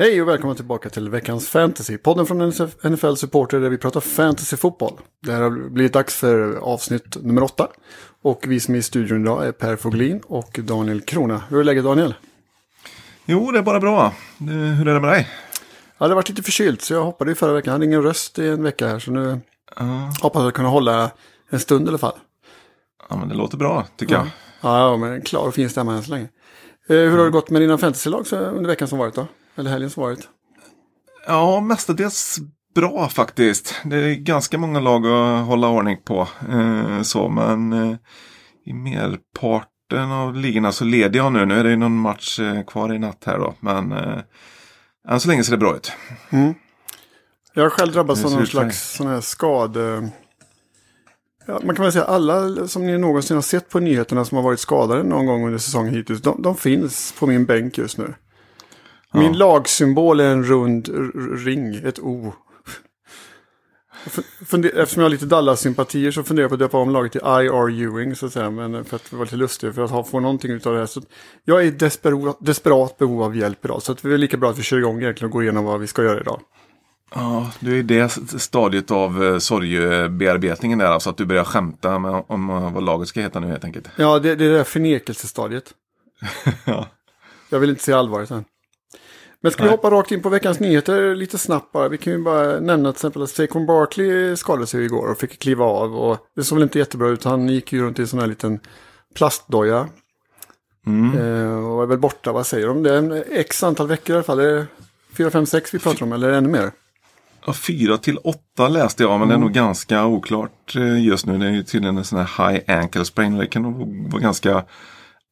Hej och välkomna tillbaka till veckans fantasy. Podden från NFL Supporter där vi pratar fantasyfotboll. Det här har blivit dags för avsnitt nummer åtta. Och vi som är i studion idag är Per Foglin och Daniel Krona. Hur är läget Daniel? Jo, det är bara bra. Hur är det med dig? Ja, det har varit lite förkylt så jag hoppade i förra veckan. Jag hade ingen röst i en vecka här så nu hoppas jag kunna hålla en stund i alla fall. Ja, men det låter bra, tycker jag. Ja, ja men en klar och fin stämma än så länge. Eh, hur har det gått med dina fantasylag under veckan som varit då? Eller helgen som varit? Ja, mestadels bra faktiskt. Det är ganska många lag att hålla ordning på. Eh, så, men eh, i merparten av ligorna så leder jag nu. Nu är det ju någon match eh, kvar i natt här då. Men eh, än så länge ser det bra ut. Jag har själv drabbats av någon slags sån här skade... Ja, man kan väl säga alla som ni någonsin har sett på nyheterna som har varit skadade någon gång under säsongen hittills. De, de finns på min bänk just nu. Min lagsymbol är en rund ring, ett O. Funder- Eftersom jag har lite Dallas-sympatier så funderar jag på att döpa om laget till IR Ewing så att säga. Men för att vara lite lustig, för att ha, få någonting av det här. Så jag är i desperat, desperat behov av hjälp idag. Så att det är lika bra att vi kör igång egentligen och går igenom vad vi ska göra idag. Ja, du är i det stadiet av eh, sorgebearbetningen där. Alltså att du börjar skämta med, om vad laget ska heta nu helt enkelt. Ja, det, det är det där förnekelsestadiet. Ja. Jag vill inte se allvaret än. Men ska vi Nej. hoppa rakt in på veckans nyheter lite snabbt bara. Vi kan ju bara nämna till exempel att Saquon Barkley skadade sig igår och fick kliva av. Och det såg väl inte jättebra ut. Han gick ju runt i en sån här liten plastdoja. Eh, och är väl borta, vad säger de? Det är en x antal veckor i alla fall. Det är 4, 5, 6 vi pratar om, eller ännu mer. Ja, fyra till åtta läste jag, men det är nog ganska oklart eh, just nu. Det är ju tydligen en sån här high ankle sprain. Det kan nog vara ganska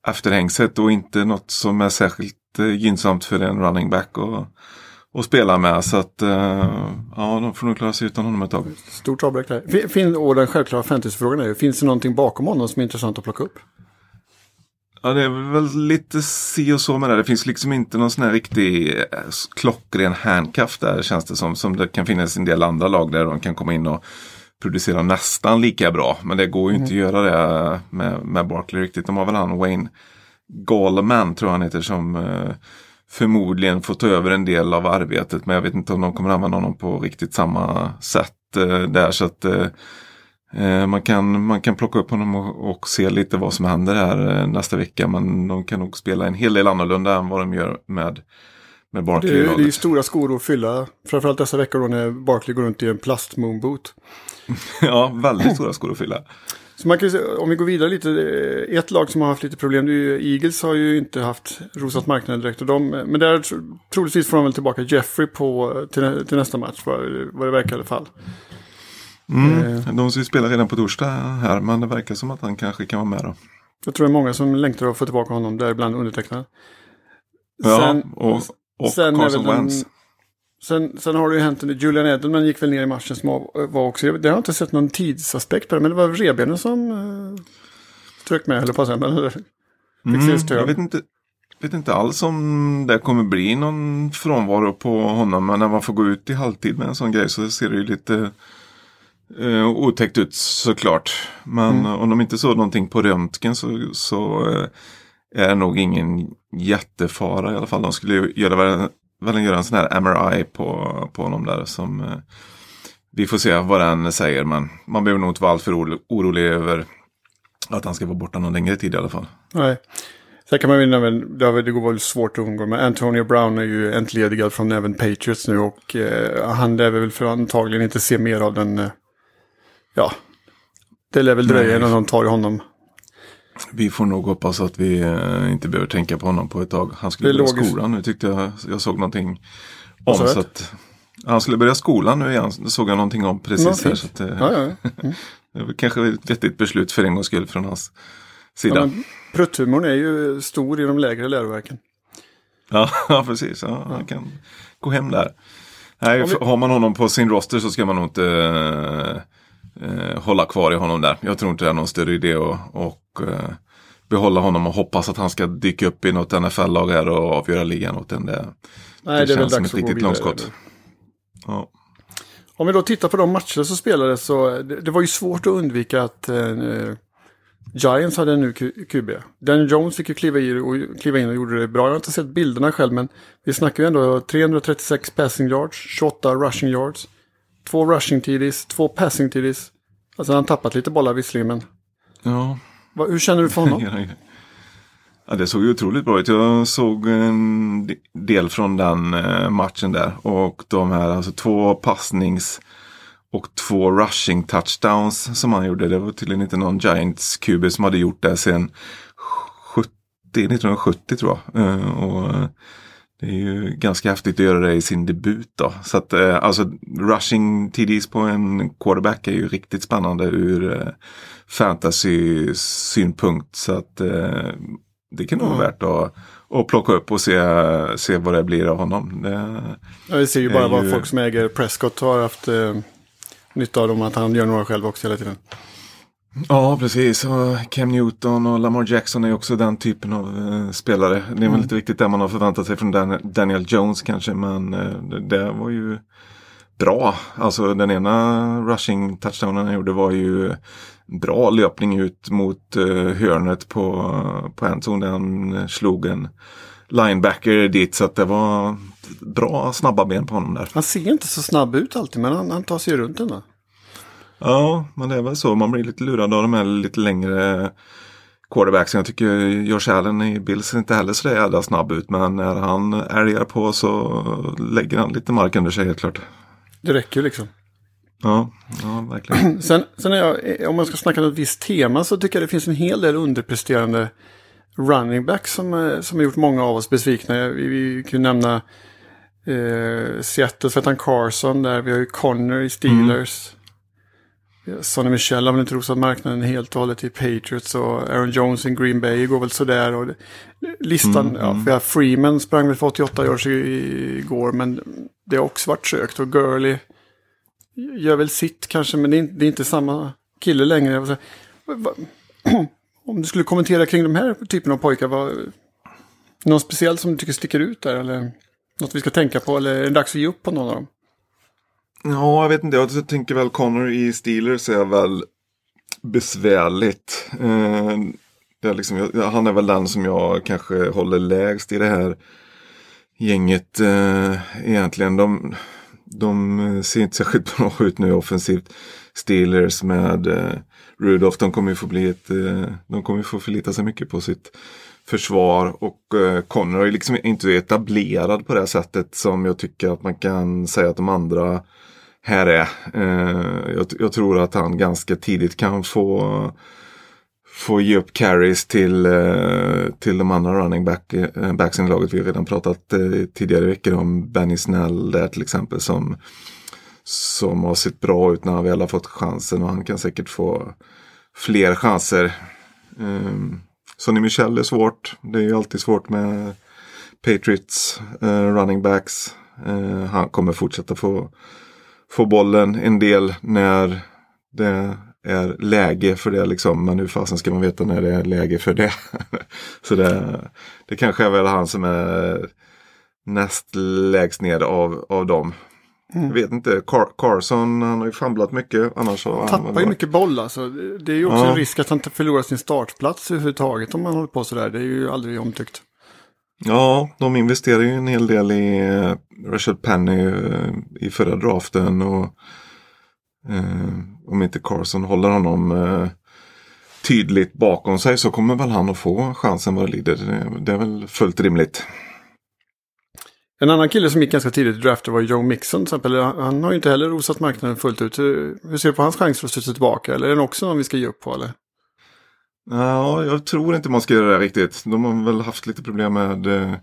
efterhängset och inte något som är särskilt eh, gynnsamt för en running back att att spela med. Så att eh, ja, de får nog klara sig utan honom ett tag. Stort avbräck där. Fin- och den självklara fantasyfrågan är ju, finns det någonting bakom honom som är intressant att plocka upp? Ja, det är väl lite si och så med det. Det finns liksom inte någon sån här riktig eh, klockren handcuff där känns det som. Som det kan finnas en del andra lag där de kan komma in och producera nästan lika bra. Men det går ju inte att göra det med, med Barkley riktigt. De har väl han Wayne Gallman tror jag han heter som eh, förmodligen får ta över en del av arbetet. Men jag vet inte om de kommer använda honom på riktigt samma sätt eh, där. Så att eh, Man kan, man kan plocka upp honom och, och se lite vad som händer här nästa vecka. Men de kan nog spela en hel del annorlunda än vad de gör med, med Det Barkley i är, det är stora skor att fylla. Framförallt dessa veckor då när Barkley går runt i en plast-moonboot. Ja, väldigt stora skor att fylla. Så man kan ju, om vi går vidare lite, eh, ett lag som har haft lite problem, det är ju, Eagles har ju inte haft rosat marknaden direkt. Och de, men där tro- troligtvis får de väl tillbaka Jeffrey på, till, till nästa match, vad, vad det verkar i alla fall. Mm. De ska ju spela redan på torsdag här, men det verkar som att han kanske kan vara med då. Jag tror det är många som längtar att få tillbaka honom, däribland undertecknad. Ja, Sen- och, och sen Carson Wentz. Sen, sen har det ju hänt, Julian Edelman gick väl ner i matchen som var var också, det har jag inte sett någon tidsaspekt på det, men det var revbenen som uh, strök med, eller på att säga. Men, Mm, jag vet inte, vet inte alls om det kommer bli någon frånvaro på honom. Men när man får gå ut i halvtid med en sån grej så ser det ju lite eh, otäckt ut såklart. Men eh, om de inte såg någonting på röntgen så, så eh, är det nog ingen jättefara i alla fall. De skulle ju göra, väl, göra en sån här MRI på, på honom där som eh, vi får se vad den säger. Men man behöver nog inte vara alltför oro- orolig över att han ska vara borta någon längre tid i alla fall. Nej. Sen kan man ju nämna, det går väl svårt att undgå, men Antonio Brown är ju entledigad från även Patriots nu och eh, han lär väl för antagligen inte se mer av den, eh, ja, det lär väl dröja innan de tar honom. Vi får nog hoppas att vi eh, inte behöver tänka på honom på ett tag. Han skulle börja logiskt. skolan nu tyckte jag. Jag såg någonting om. Så att, han skulle börja skolan nu igen. Det såg jag någonting om Ja, precis här. Så att, eh, Ja, ja. Det var kanske ett vettigt beslut för en gångs skull från hans sida. ja Ja, men prutthumorn är ju stor i de lägre läroverken. ja, precis. Ja, Han kan gå hem där. Nej, vi- Har man honom på sin roster så ska man nog inte eh, hålla kvar i honom där. Jag tror inte det är någon större idé att och, eh, behålla honom och hoppas att han ska dyka upp i något NFL-lag här och avgöra ligan åt en. Det, Nej, det, är väl känns som ett riktigt långskott. Ja. Om vi då tittar på de matcher som spelades så det, det var ju svårt att undvika att eh, Giants hade en ny QB. Dan Jones fick ju kliva, i och, kliva in och gjorde det bra. Jag har inte sett bilderna själv men vi snackar ju ändå 336 passing yards, 28 rushing yards, två rushing TDs, två passing TDs. Alltså han har tappat lite bollar visserligen men Ja, vad, hur känner du för honom? Ja, det såg ju otroligt bra ut. Jag såg en de- del från den eh, matchen där. Och de här, alltså två passnings och två rushing touchdowns som han gjorde. Det var tydligen inte någon Giants QB som hade gjort det sedan 70, 1970 tror jag. Eh, och eh, det är ju ganska häftigt att göra det i sin debut då. Så att eh, alltså rushing TDs på en quarterback är ju riktigt spännande ur eh, fantasy-synpunkt. Så att eh, det kan nog vara värt att, att plocka upp och se, se vad det blir av honom. Det, Ja, vi ser ju bara är vad ju- folk som äger Prescott har haft eh, nytta av dem. Att han gör några själv också hela tiden. Ja, precis. Och Cam Newton och Lamar Jackson är också den typen av eh, spelare. Det är väl inte riktigt det man har förväntat sig från Dan, Daniel Jones kanske. Men eh, det, var ju bra. Alltså den ena rushing touchdownen han gjorde var ju bra löpning ut mot eh, hörnet på, på endzone där han slog en linebacker dit. Så att det var bra snabba ben på honom där. Han ser inte så snabb ut alltid men han, han tar sig runt ändå. Ja, men det är väl så. Man blir lite lurad av de här lite längre quarterbacksen. Jag tycker Josh Allen i Bills inte heller så jävla snabb ut. Men när han älgar på så lägger han lite mark under sig helt klart. Det räcker ju liksom. Ja, ja verkligen. Sen, sen jag, om man ska snacka något visst tema så tycker jag det finns en hel del underpresterande running backs som, eh, som har gjort många av oss besvikna. Vi, vi kan ju nämna eh, Seattle, han Carson där. Vi har ju Connor i Steelers. Vi har Sonny Michel har väl inte rosat marknaden helt och hållet i Patriots och Aaron Jones i Green Bay går väl sådär. Och listan, ja, vi har Freeman sprang väl för 88 yards igår men det har också varit sökt och Gurley gör väl sitt kanske, men det är, inte- det är inte samma kille längre. Om du skulle kommentera kring de här typen av pojkar, vad, någon speciell som du tycker sticker ut där? Eller något vi ska tänka på? Eller är det dags att ge upp på någon av dem? Ja, jag vet inte. Jag tänker väl Connor i Steelers är väl besvärligt. Eh, det är liksom, jag, han är väl den som jag kanske håller lägst i det här gänget eh, egentligen. De, de ser inte särskilt bra ut nu offensivt. Steelers med eh, Rudolph, de kommer ju få bli ett, eh, de kommer ju få förlita sig mycket på sitt försvar och eh, Connor är ju liksom inte etablerad på det sättet som jag tycker att man kan säga att de andra här är. Eh, jag, jag tror att han ganska tidigt kan få få ge upp carries till, eh, till de andra running back, eh, backsen i laget. Vi har redan pratat tidigare tidigare veckor om Benny Snell där till exempel som, som har sett bra ut när han väl har fått chansen och han kan säkert få fler chanser. Ehm, Sonny Michel är svårt. Det är ju alltid svårt med Patriots running backs. Han kommer fortsätta få, få bollen en del när det är läge för det liksom. Men hur fasen ska man veta när det är läge för det? Så det, det kanske är väl han som är näst lägst ner av, av dem. Jag vet inte, Car- Carson han har ju famlat mycket. Annars har han Tappar ju mycket boll alltså. Det är ju också Ja. en risk att han förlorar sin startplats överhuvudtaget om man håller på sådär. Det är ju aldrig omtyckt. Ja, de investerar ju en hel del i eh, Rashad Penny eh, i förra draften. Och eh, om inte Carson håller honom eh, tydligt bakom sig så kommer väl han att få chansen vad det lider. Det, är väl fullt rimligt. En annan kille som gick ganska tidigt i draften var Joe Mixon till exempel. Han har ju inte heller rosat marknaden fullt ut. Hur hur ser du på hans chanser att studsa tillbaka? Eller är den också någon vi ska ge upp på? Eller? Ja, jag tror inte man ska göra det riktigt. De har väl haft lite problem med eh,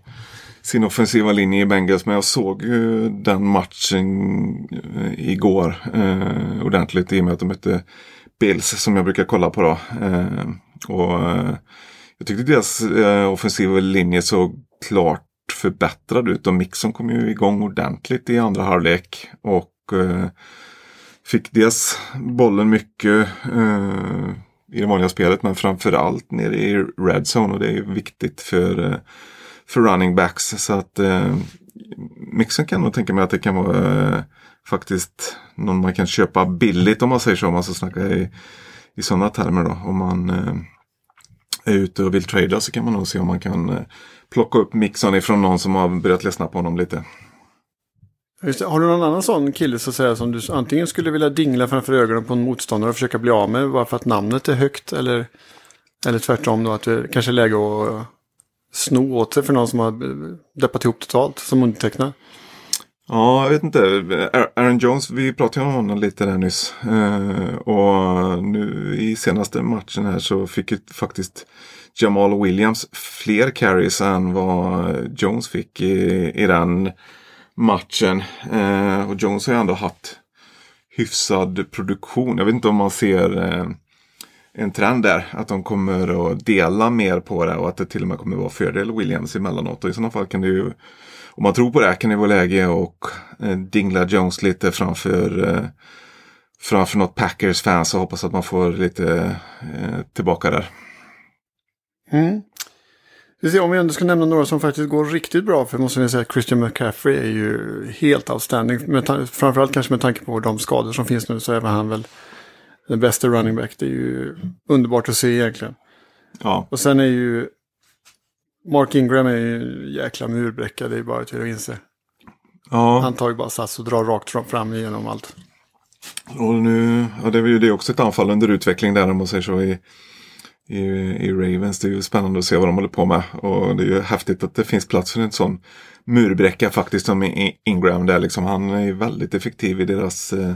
sin offensiva linje i Bengals. Men jag såg ju den matchen eh, igår eh, ordentligt i och med att de mötte Bills som jag brukar kolla på då. Eh, och eh, jag tyckte deras eh, offensiva linje såg klart förbättrad ut. Och Mixon kom ju igång ordentligt i andra halvlek. Och eh, fick dels bollen mycket eh, i det vanliga spelet men framförallt nere i red zone och det är ju viktigt för, eh, för running backs. Så att eh, Mixon kan nog tänka mig att det kan vara eh, faktiskt någon man kan köpa billigt om man säger så. Om man ska snacka i, i sådana termer då. Om man eh, är ute och vill trada så kan man nog se om man kan eh, plocka upp Mixon ifrån någon som har börjat ledsna på honom lite. Just det. Har du någon annan sån kille så att säga som du antingen skulle vilja dingla framför ögonen på en motståndare och försöka bli av med bara för att namnet är högt eller, eller tvärtom då att det kanske är läge att eh, sno åt sig för någon som har eh, deppat ihop totalt som undertecknar? Ja, jag vet inte. Aaron Jones, vi pratade om honom lite där nyss. Eh, och nu i senaste matchen här så fick ju faktiskt Jamal Williams fler carries än vad Jones fick i, i den matchen. Eh, och Jones har ju ändå haft hyfsad produktion. Jag vet inte om man ser eh, en trend där. Att de kommer att dela mer på det och att det till och med kommer att vara fördel Williams emellanåt. Och i sådana fall kan det ju, om man tror på det, kan det vara läge och eh, dingla Jones lite framför eh, framför något Packers-fans och hoppas att man får lite eh, tillbaka där. Mm. Ser, om vi ändå ska nämna några som faktiskt går riktigt bra för måste vi säga att Christian McCaffrey är ju helt outstanding. Med framförallt kanske med tanke på de skador som finns nu så är han väl den bästa running back. Det är ju underbart att se egentligen. Ja. Och sen är ju Mark Ingram är ju en jäkla murbräcka, det är bara till att inse. Ja. Han tar ju bara sats och drar rakt fram igenom allt. Och nu, ja, det är ju det också ett anfall under utveckling där om man säger så i, i, i Ravens. Det är ju spännande att se vad de håller på med. Och det är ju häftigt att det finns plats för en sån murbräcka faktiskt som Ingram där liksom. Han är ju väldigt effektiv i deras eh,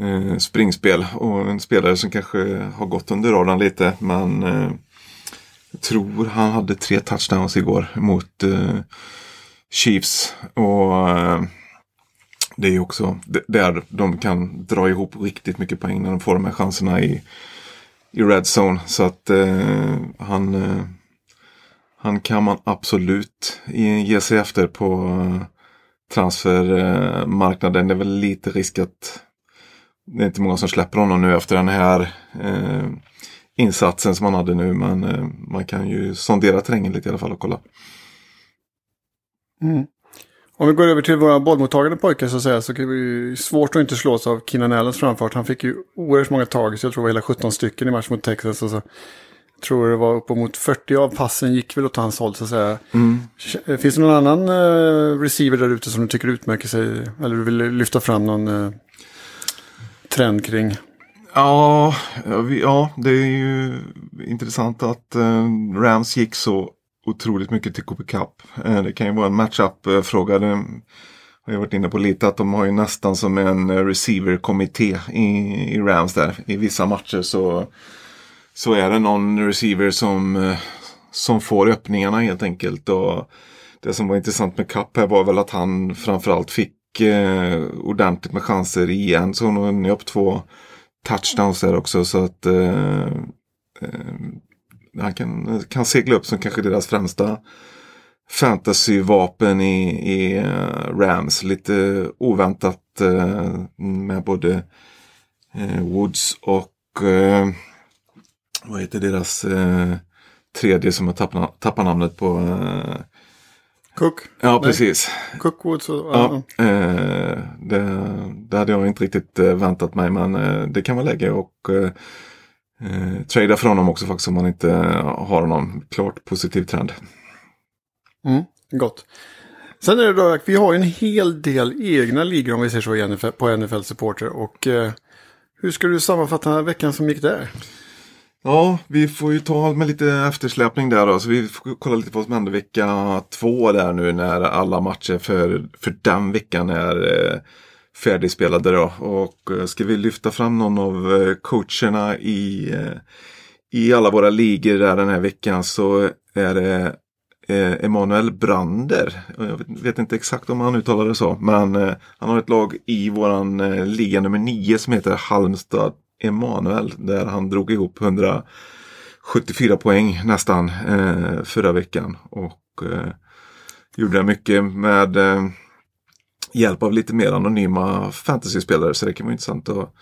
eh, springspel. Och en spelare som kanske har gått under radarn lite. Men eh, jag tror han hade tre touchdowns igår mot eh, Chiefs. Och eh, det är ju också där de kan dra ihop riktigt mycket poäng när de får de här chanserna i, i red zone. Så att eh, han, eh, han kan man absolut ge sig efter på eh, transfermarknaden. Det är väl lite risk att det är inte många som släpper honom nu efter den här eh, insatsen som han hade nu. Men eh, man kan ju sondera terrängen lite i alla fall och kolla. Mm. Om vi går över till våra bollmottagande pojkar så att säga så är det ju svårt att inte slås av Keenan Allens framfart. Han fick ju oerhört många tag, så jag tror det var hela 17 stycken i match mot Texas. Och så tror det var uppemot 40 av passen gick väl åt hans håll så att säga. Mm. Finns det någon annan uh, receiver där ute som du tycker utmärker sig? Eller du vill lyfta fram någon uh, trend kring? Ja, ja, det är ju intressant att uh, Rams gick så otroligt mycket till Cooper Cup. Eh, det kan ju vara en matchup-fråga. Eh, det har jag varit inne på lite att de har ju nästan som en eh, receiver-kommitté i, i Rams där. I vissa matcher så, så är det någon receiver som, som får öppningarna helt enkelt. Och det som var intressant med Cup här var väl att han framförallt fick eh, ordentligt med chanser i en så han upp två touchdowns där också. Så att eh, han kan, kan segla upp som kanske deras främsta fantasyvapen i, i uh, Rams. Lite oväntat uh, med både uh, Woods och vad heter deras tredje som jag tappar, tappar namnet på. Cook? Ja, Nej. precis. Cook Woods och... Ja, det, det hade jag inte riktigt väntat mig men det kan vara läge och eh, trada för honom också faktiskt om man inte har honom. Klart positiv trend. Mm, gott. Sen är det då att vi har en hel del egna ligor om vi säger så i NFL, på NFL Supporter. Och eh, hur ska du sammanfatta veckan som gick där? Ja, vi får ju ta med lite eftersläpning där då. Så vi får kolla lite på vad som hände vecka två där nu när alla matcher för, för den veckan är eh, färdigspelade då. Och eh, ska vi lyfta fram någon av eh, coacherna i, eh, i alla våra ligor där den här veckan så är det Emanuel Brander. Jag vet inte exakt om han uttalar det så. Men han har ett lag i våran liga nummer 9 som heter Halmstad Emanuel. Där han drog ihop 174 poäng nästan förra veckan. Och gjorde mycket med hjälp av lite mer anonyma fantasyspelare. Så det kan vara intressant att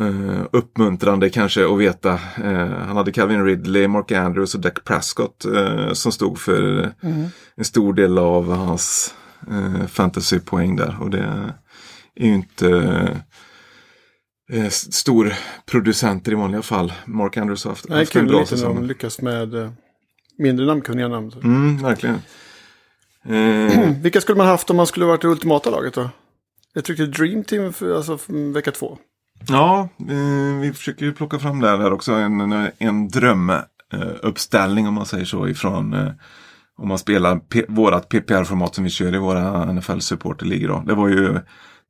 uh, uppmuntrande kanske att veta. Uh, han hade Calvin Ridley, Mark Andrews och Dak Prescott uh, som stod för mm. en stor del av hans eh, fantasypoäng där. Och det är ju inte eh, storproducenter i vanliga fall. Mark Andrews har haft, Nej, haft en kul bra lite när de säsong. lyckas med eh, mindre namnkunniga namn. Mm, verkligen. Eh, Vilka skulle man haft om man skulle varit det ultimata laget då? Jag tyckte Dream Team för, alltså, för vecka två. Ja, eh, vi försöker ju plocka fram det här också. En, en, drömuppställning om man säger så ifrån eh, om man spelar P- vårat PPR-format som vi kör i våra NFL-supporterligor. då. Det var ju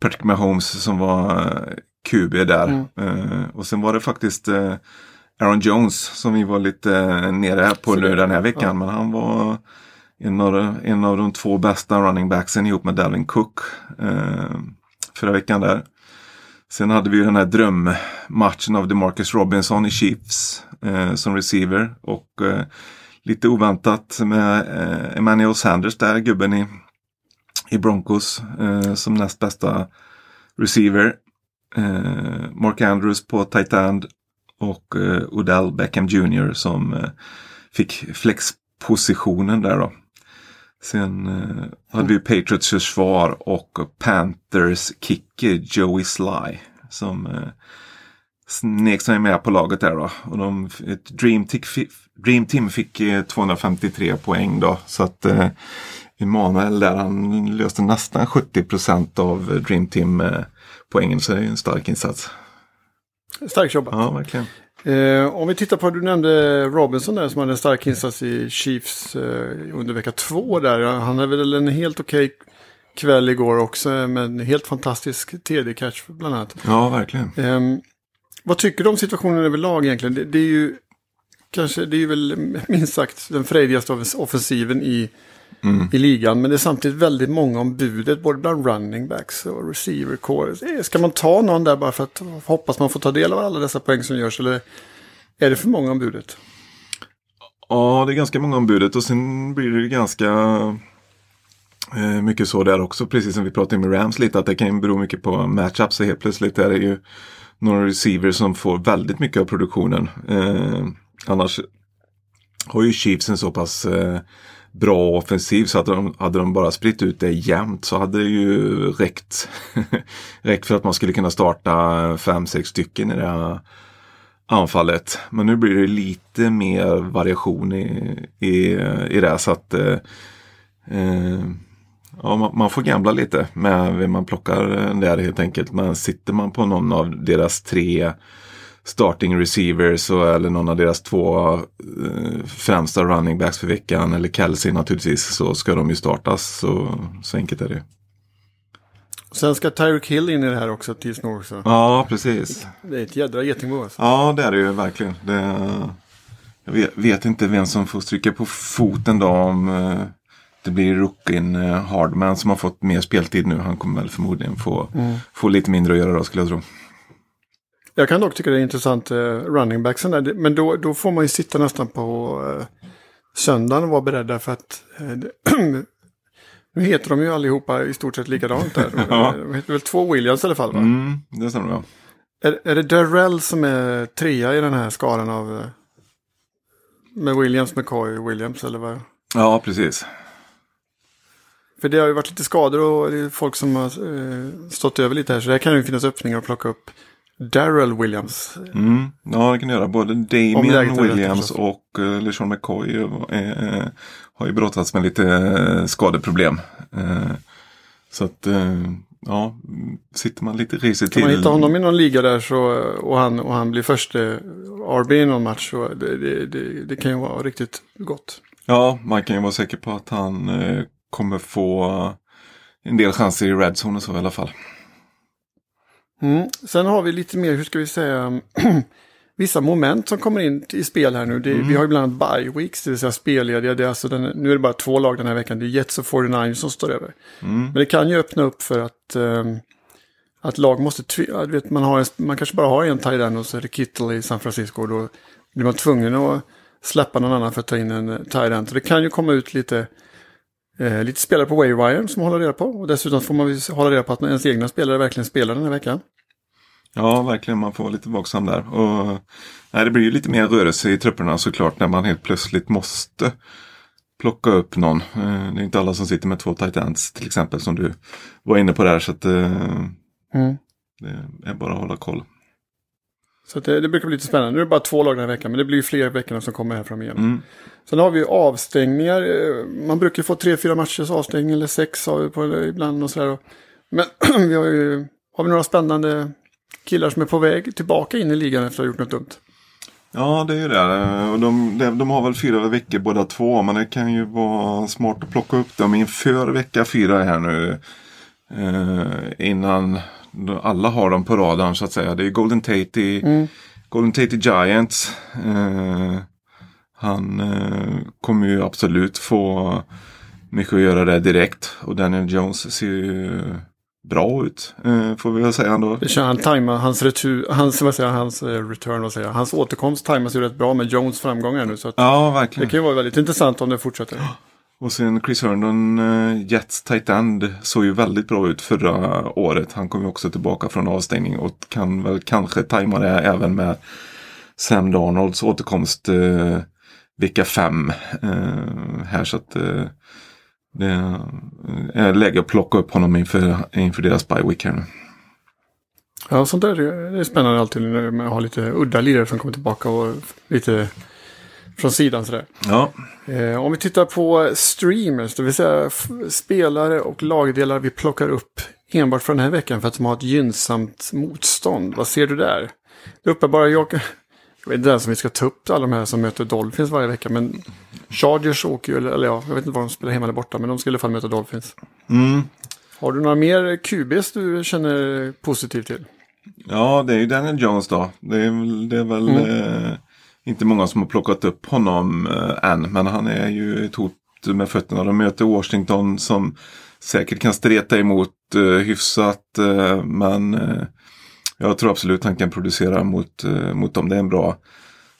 Patrick Mahomes som var eh, QB där. Eh, och sen var det faktiskt Aaron Jones som vi var lite nere på nu den här veckan. Men han var en av, de- en av de två bästa running backsen ihop med Dalvin Cook eh, förra veckan där. Sen hade vi den här drömmatchen av DeMarcus Robinson i Chiefs eh, som receiver. Och eh, lite oväntat med eh, Emmanuel Sanders där, gubben i, i Broncos eh, som näst bästa receiver. Eh, Mark Andrews på tight end och eh, Odell Beckham Jr som eh, fick flexpositionen där då. Sen eh, hade vi Patriots försvar och Panthers kicker Joey Sly. Som eh, snek sig med på laget där då. Och de, ett Dream, Tick fi- Dream Team fick eh, 253 poäng då. Så att eh, Emanuel där han löste nästan 70% av eh, Dream Team eh, poängen. Så det är en stark insats. Starkt jobbat. Ja, verkligen. Eh, om vi tittar på, du nämnde Robinson där som hade en stark insats i Chiefs eh, under vecka två där. Han hade väl en helt okej kväll igår också med en helt fantastisk TD-catch bland annat. Ja, verkligen. Ehm, vad tycker du om situationen överlag egentligen? Det, det är ju kanske, det är väl minst sagt den frejdigaste offensiven i, i ligan. Men det är samtidigt väldigt många om budet, både bland running backs och receiver core. Eh, Ska man ta någon där bara för att hoppas man får ta del av alla dessa poäng som görs? Eller är det för många om budet? Ja, det är ganska många om budet och sen blir det ganska eh, mycket så där också. Precis som vi pratade med Rams lite att det kan bero mycket på matchups. Helt plötsligt är det ju några receivers som får väldigt mycket av produktionen. Eh, annars har ju Chiefs en så pass eh, bra offensiv så hade de, hade de bara spritt ut det jämnt så hade det ju räckt, räckt för att man skulle kunna starta fem, sex stycken i det här anfallet. Men nu blir det lite mer variation i, i, i det. Så att eh, eh, ja, man, man får gambla lite med vem man plockar där helt enkelt. Men sitter man på någon av deras tre starting receivers och, eller någon av deras två eh, främsta running backs för veckan eller Kelsey naturligtvis så ska de ju startas. Så, så enkelt är det. Sen ska Tyreek Hill in i det här också tills nog också. Ja, precis. Det är ett jädra getingbo alltså. Ja, det är det ju verkligen. Det, jag vet, vet inte vem som får stryka på foten då om eh, det blir rookien eh, Hardman som har fått mer speltid nu. Han kommer väl förmodligen få, få lite mindre att göra då skulle jag tro. Jag kan dock tycka det är intressant, eh, running backsen där. Det- Men då, då får man ju sitta nästan på eh, söndagen och vara beredda för att... Eh, det, nu heter de ju allihopa i stort sett likadant där. Ja. De heter väl två Williams i alla fall va? Mm, det stämmer bra. Är, är det Darrell som är trea i den här skalan av... eh, Med Williams, McCoy Williams eller vad? Ja, precis. För det har ju varit lite skador och det folk som har eh, stått över lite här. Så där kan det ju finnas öppningar att plocka upp Darrell Williams. Mm, ja, det kan du göra. Både Damien rätt, Williams förstås. och uh, LeSean McCoy eh, eh, har ju brottats med lite eh, skadeproblem. Eh, så att, eh, ja, sitter man lite risigt Kan till. man hitta honom i någon liga där så, och, han, och han blir första RB i någon match så det, det, det, det kan ju vara riktigt gott. Ja, man kan ju vara säker på att han eh, kommer få en del chanser i red zone och så i alla fall. Mm. Sen har vi lite mer, hur ska vi säga, vissa moment som kommer in i spel här nu. Det, Vi har ju bland annat bye weeks, det vill säga spellediga. Det är alltså den, nu är det bara två lag den här veckan, det är Jets och 49 som står över. Men det kan ju öppna upp för att, ehm, att lag måste, vet, man, har en, man kanske bara har en tight och så är det Kittle i San Francisco. Och då blir man tvungen att släppa någon annan för att ta in en eh, tight. Så det kan ju komma ut lite, eh, lite spelare på waiver som håller reda på. Och dessutom får man hålla reda på att ens egna spelare verkligen spelar den här veckan. Ja, verkligen. Man får vara lite vaksam där. Och, nej, det blir ju lite mer rörelse i trupperna såklart när man helt plötsligt måste plocka upp någon. Eh, det är inte alla som sitter med två tight ends till exempel som du var inne på där. Så att, eh, Mm. det är bara att hålla koll. Så det, det brukar bli lite spännande. Nu är det bara två lag den här veckan, men det blir ju fler veckorna som kommer här fram igen. Mm. Sen har vi ju avstängningar. Eh, Man brukar få tre, fyra matchers avstängning eller sex har vi på ibland och sådär. Men vi har ju har vi några spännande killar som är på väg tillbaka in i ligan efter att ha gjort något dumt. Ja, det är ju det. Och de, de, har väl fyra veckor båda två. Men det kan ju vara smart att plocka upp dem inför vecka fyra här nu. Eh, innan alla har dem på radarn så att säga. Det är Golden Tate i, Golden Tate i Giants. Eh, han eh, kommer ju absolut få mycket att göra där direkt. Och Daniel Jones ser ju bra ut. Eh, får vi väl säga ändå. Det han tajmar, hans, retur, hans, vad säger, hans eh, return, vad säger hans återkomst tajmas ju rätt bra med Jones framgångar nu. Så Ja, det verkligen. kan ju vara väldigt intressant om det fortsätter. Och sen Chris Herndon, uh, Jets tight end, såg ju väldigt bra ut förra året. Han kom ju också tillbaka från avstängning och kan väl kanske tajma det även med Sam Darnolds återkomst uh, vecka fem uh, här. Så att uh, det är läge att plocka upp honom inför, inför deras bye week här nu. Ja, sånt där det är spännande alltid när man har lite udda lirare som kommer tillbaka och lite från sidan sådär. Ja, Eh, om vi tittar på streamers, det vill säga spelare och lagdelar vi plockar upp enbart för den här veckan för att de har ett gynnsamt motstånd. Vad ser du där? Det är uppenbara, jag, jag vet inte ens om vi ska ta upp alla de här som möter Dolphins varje vecka, men Chargers åker ju, eller, ja, jag vet inte var de spelar hemma eller borta, men de ska i alla fall möta Dolphins. mm. Har du några mer QBs du känner positiv till? Ja, det är ju Daniel Jones då. Det är, väl- det är väl eh, inte många som har plockat upp honom eh, än. Men han är ju ett hot med fötterna. De möter Washington som säkert kan streta emot eh, hyfsat. Eh, men eh, jag tror absolut han kan producera mot, eh, mot dem. Det är en bra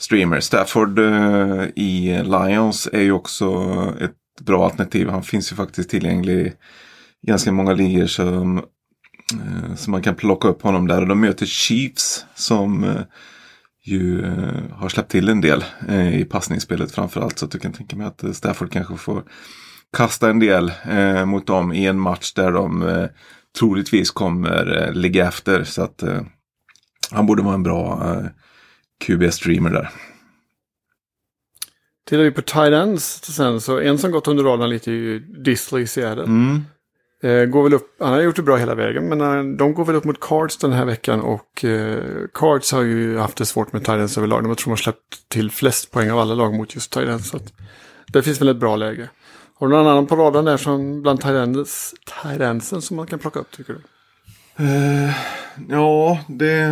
streamer. Stafford eh, i Lions är ju också ett bra alternativ. Han finns ju faktiskt tillgänglig i ganska många ligor som Eh, Så man kan plocka upp honom där och de möter Chiefs som eh, ju eh, har släppt till en del eh, i passningsspelet framförallt. Så att du kan tänka mig att eh, Stafford kanske får kasta en del mot dem i en match där de eh, troligtvis kommer ligga efter. Så att han borde vara en bra QB-streamer där. Tittar vi på tight ends sen, så en som gått under radarn lite är ju Disley i Seattle. Mm. Eh, går väl upp, han har gjort det bra hela vägen, men eh, de går väl upp mot Cards den här veckan och eh, Cards har ju haft det svårt med Titans överlag. De tror de har släppt till flest poäng av alla lag mot just Titans. Så att det finns väl ett bra läge. Har du någon annan på radarn där som bland Titans, Titansen som man kan plocka upp tycker du? Eh, ja, det,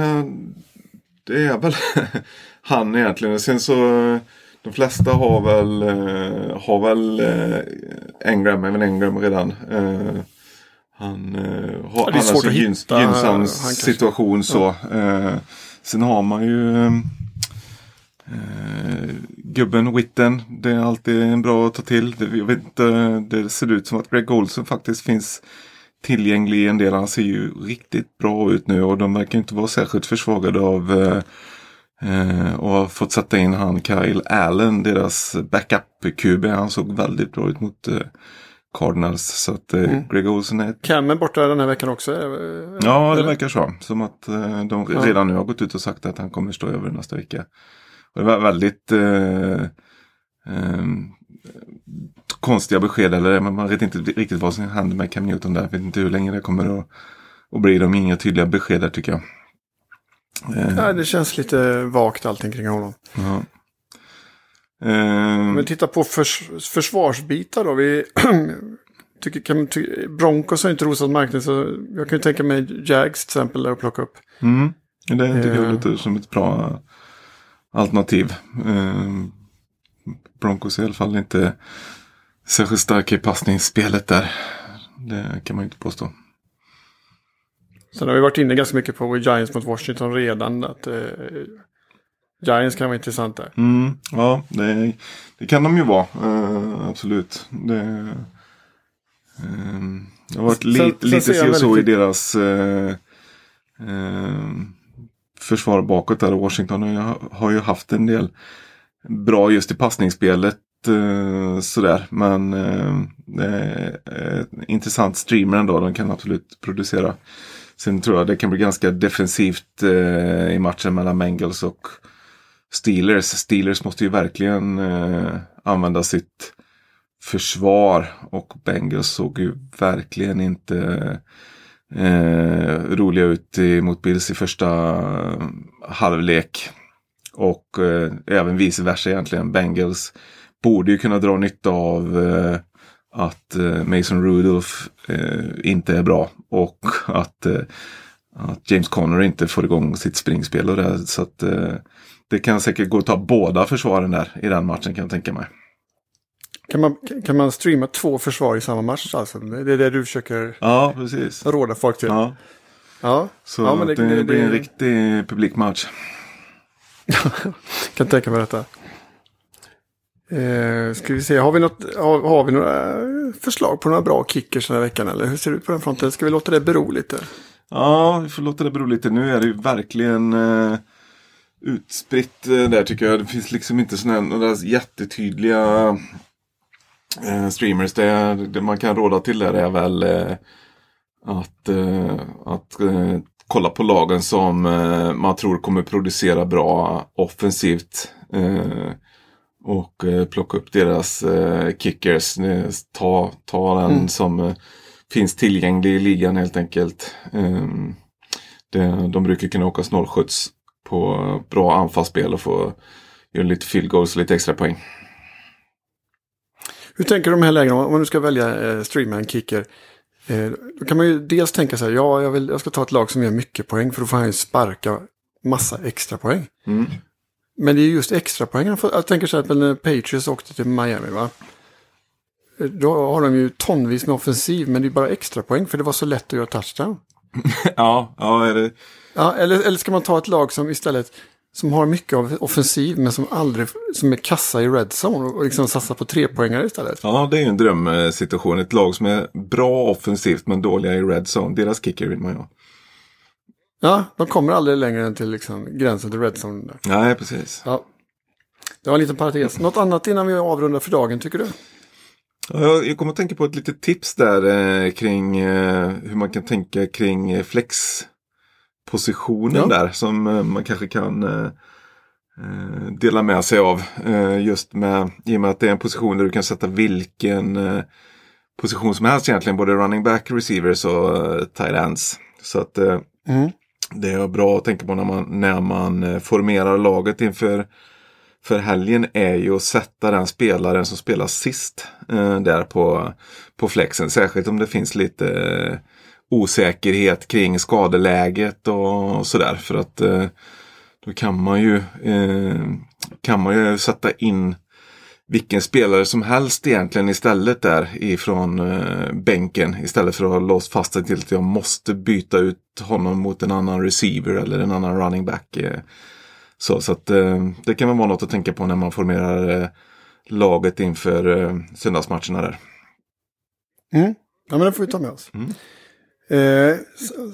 det är väl han egentligen. Sen så de flesta har väl, eh, har väl eh, Engram, även Engram redan. Eh, han har Ja, så att gynns, gynnsam kanske- situation så. Eh, sen har man ju eh, gubben Witten. Det är alltid en bra att ta till. Det, jag vet inte, det ser ut som att Greg Olsen faktiskt finns tillgänglig i en del. Han ser ju riktigt bra ut nu och de verkar inte vara särskilt försvagade av eh, eh, och har fått sätta in han Kyle Allen, deras backup-QB. Han såg väldigt bra ut mot eh, Cardinals. Så att eh, Greg Olsen är Cam är borta den här veckan också. eh, Ja, det verkar så. Som att eh, de redan nu har gått ut och sagt att han kommer stå över nästa vecka. Och det var väldigt eh, eh, konstiga besked. Eller men man vet inte riktigt vad som händer med Cam Newton där. Jag vet inte hur länge det kommer att, att bli. De inga tydliga besked där tycker jag. Eh, Ja, det känns lite vagt allting kring honom. ja. Eh, Men titta på förs försvarsbitar då. Vi tycker, kan, ty Broncos har inte rosat marknaden så jag kan ju tänka mig Jags till exempel där att plocka upp. Mm, det tycker jag Eh. låter som ett bra alternativ. Eh, Broncos är i alla fall inte särskilt starka i passningsspelet där. Det kan man ju inte påstå. Sen har vi varit inne ganska mycket på Giants mot Washington redan. Att, eh, Giants kan vara intressant där. Mm, ja, det, det kan de ju vara. Eh, absolut. Det, eh, det har varit Sen- lite, sen lite jag si och så i deras eh, försvar bakåt där. Washington har ju, har ju haft en del bra just i passningsspelet eh, sådär. Men eh, det är intressant streamer ändå. De kan absolut producera. Sen tror jag det kan bli ganska defensivt eh, i matchen mellan Bengals och Steelers. Steelers måste ju verkligen använda sitt försvar. Och Bengals såg ju verkligen inte eh, roliga ut mot Bills i första halvlek. Och eh, även vice versa egentligen. Bengals borde ju kunna dra nytta av eh, att eh, Mason Rudolph eh, inte är bra. Och att, eh, att James Conner inte får igång sitt springspel. Och det, så att det kan säkert gå att ta båda försvaren där i den matchen kan jag tänka mig. Kan man, kan man streama två försvar i samma match? Alltså? Det är det du försöker Ja, precis. råda folk till? Ja, ja. så Ja, men det, det- det- blir en riktig publikmatch. kan tänka mig detta. Eh, ska vi se, har vi, något, har, har vi några förslag på några bra kickers den här veckan? Eller hur ser det ut på den fronten? Ska vi låta det bero lite? Ja, vi får låta det bero lite. Nu är det ju verkligen eh, utspritt eh, där tycker jag. Det finns liksom inte sådana några jättetydliga eh, streamers. Det, det man kan råda till där är väl eh, att, eh, att eh, kolla på lagen som eh, man tror kommer producera bra offensivt. Eh, och eh, plocka upp deras eh, kickers. Ta, ta den Mm. som eh, finns tillgänglig i ligan helt enkelt. Det, de brukar kunna åka snålskjuts på bra anfallsspel och få göra lite field goals och lite extra poäng. Hur tänker du de här lägena? Om man nu ska välja eh, streama en kicker. Eh, då kan man ju dels tänka så här, ja, jag, vill, jag ska ta ett lag som gör mycket poäng för då får han ju sparka massa extra poäng. Mm. Men det är just extra poäng. Jag tänker så här, när Patriots åkte till Miami, va? Eh, Då har de ju tonvis med offensiv, men det är bara extra poäng för det var så lätt att göra touchdown. Ja, ja är det, Ja, eller, eller ska man ta ett lag som istället som har mycket av offensiv men som aldrig som är kassa i red zone och liksom satsar på trepoängare istället. ja, det är ju en drömsituation. Ett lag som är bra offensivt men dåliga i red zone. Deras kicker vill man ju ha. Ja, de kommer aldrig längre än till liksom gränsen till red zone. Där. Nej, precis. Ja. Det var en liten parentes. Något annat innan vi avrundar för dagen tycker du? Ja, Jag, kommer att tänka på ett litet tips där eh, kring eh, hur man kan tänka kring eh, flexpositionen Ja. där som eh, man kanske kan eh, eh, dela med sig av. Just med, i och med att det är en position där du kan sätta vilken position som helst egentligen. Både running back, receivers och tight ends. Så att Mm det är bra att tänka på när man, när man eh, formerar laget inför för helgen är ju att sätta den spelaren som spelar sist eh, där på, på flexen. Särskilt om det finns lite eh, osäkerhet kring skadeläget och sådär. För att eh, då kan man ju eh, kan man ju sätta in vilken spelare som helst egentligen istället där ifrån eh, bänken. Istället för att ha låst fast sig till att jag måste byta ut honom mot en annan receiver eller en annan running back. Eh. Så, så att eh, det kan väl vara något att tänka på när man formerar eh, laget inför eh, söndagsmatcherna där. Mm. Ja, men det får vi ta med oss. Mm. Eh,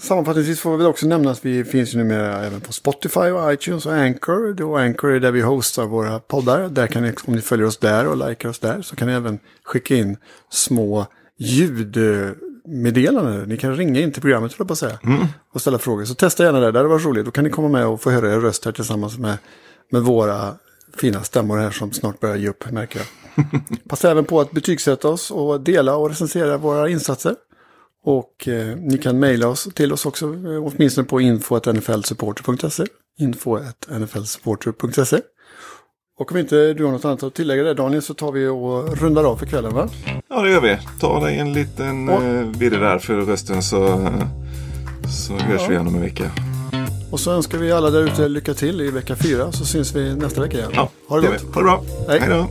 sammanfattningsvis får vi väl också nämna att vi finns ju numera även på Spotify och iTunes och Anchor. Då Anchor är där vi hostar våra poddar. Där kan ni, om ni följer oss där och likar oss där så kan ni även skicka in små ljudmeddelanden. Ni kan ringa in till programmet, höll jag på att säga, och ställa frågor. Så testa gärna det, det varit roligt. Då kan ni komma med och få höra er röst här tillsammans med, med våra fina stämmor här som snart börjar ge upp, märker jag. Passa även på att betygsätta oss och dela och recensera våra insatser. Och eh, ni kan mejla oss till oss också, eh, åtminstone på info.nflsupporter.se. Info.nflsupporter.se. Och om inte du har något annat att tillägga där Daniel så tar vi och rundar av för kvällen va? Ja, det gör vi. Ta dig en liten Och- eh, virre där för rösten så, så hörs vi igen om en vecka. Och så önskar vi alla där ute lycka till i vecka fyra så syns vi nästa vecka igen. Ja, ha det gör gott. Ha det bra. Hej. Hej då.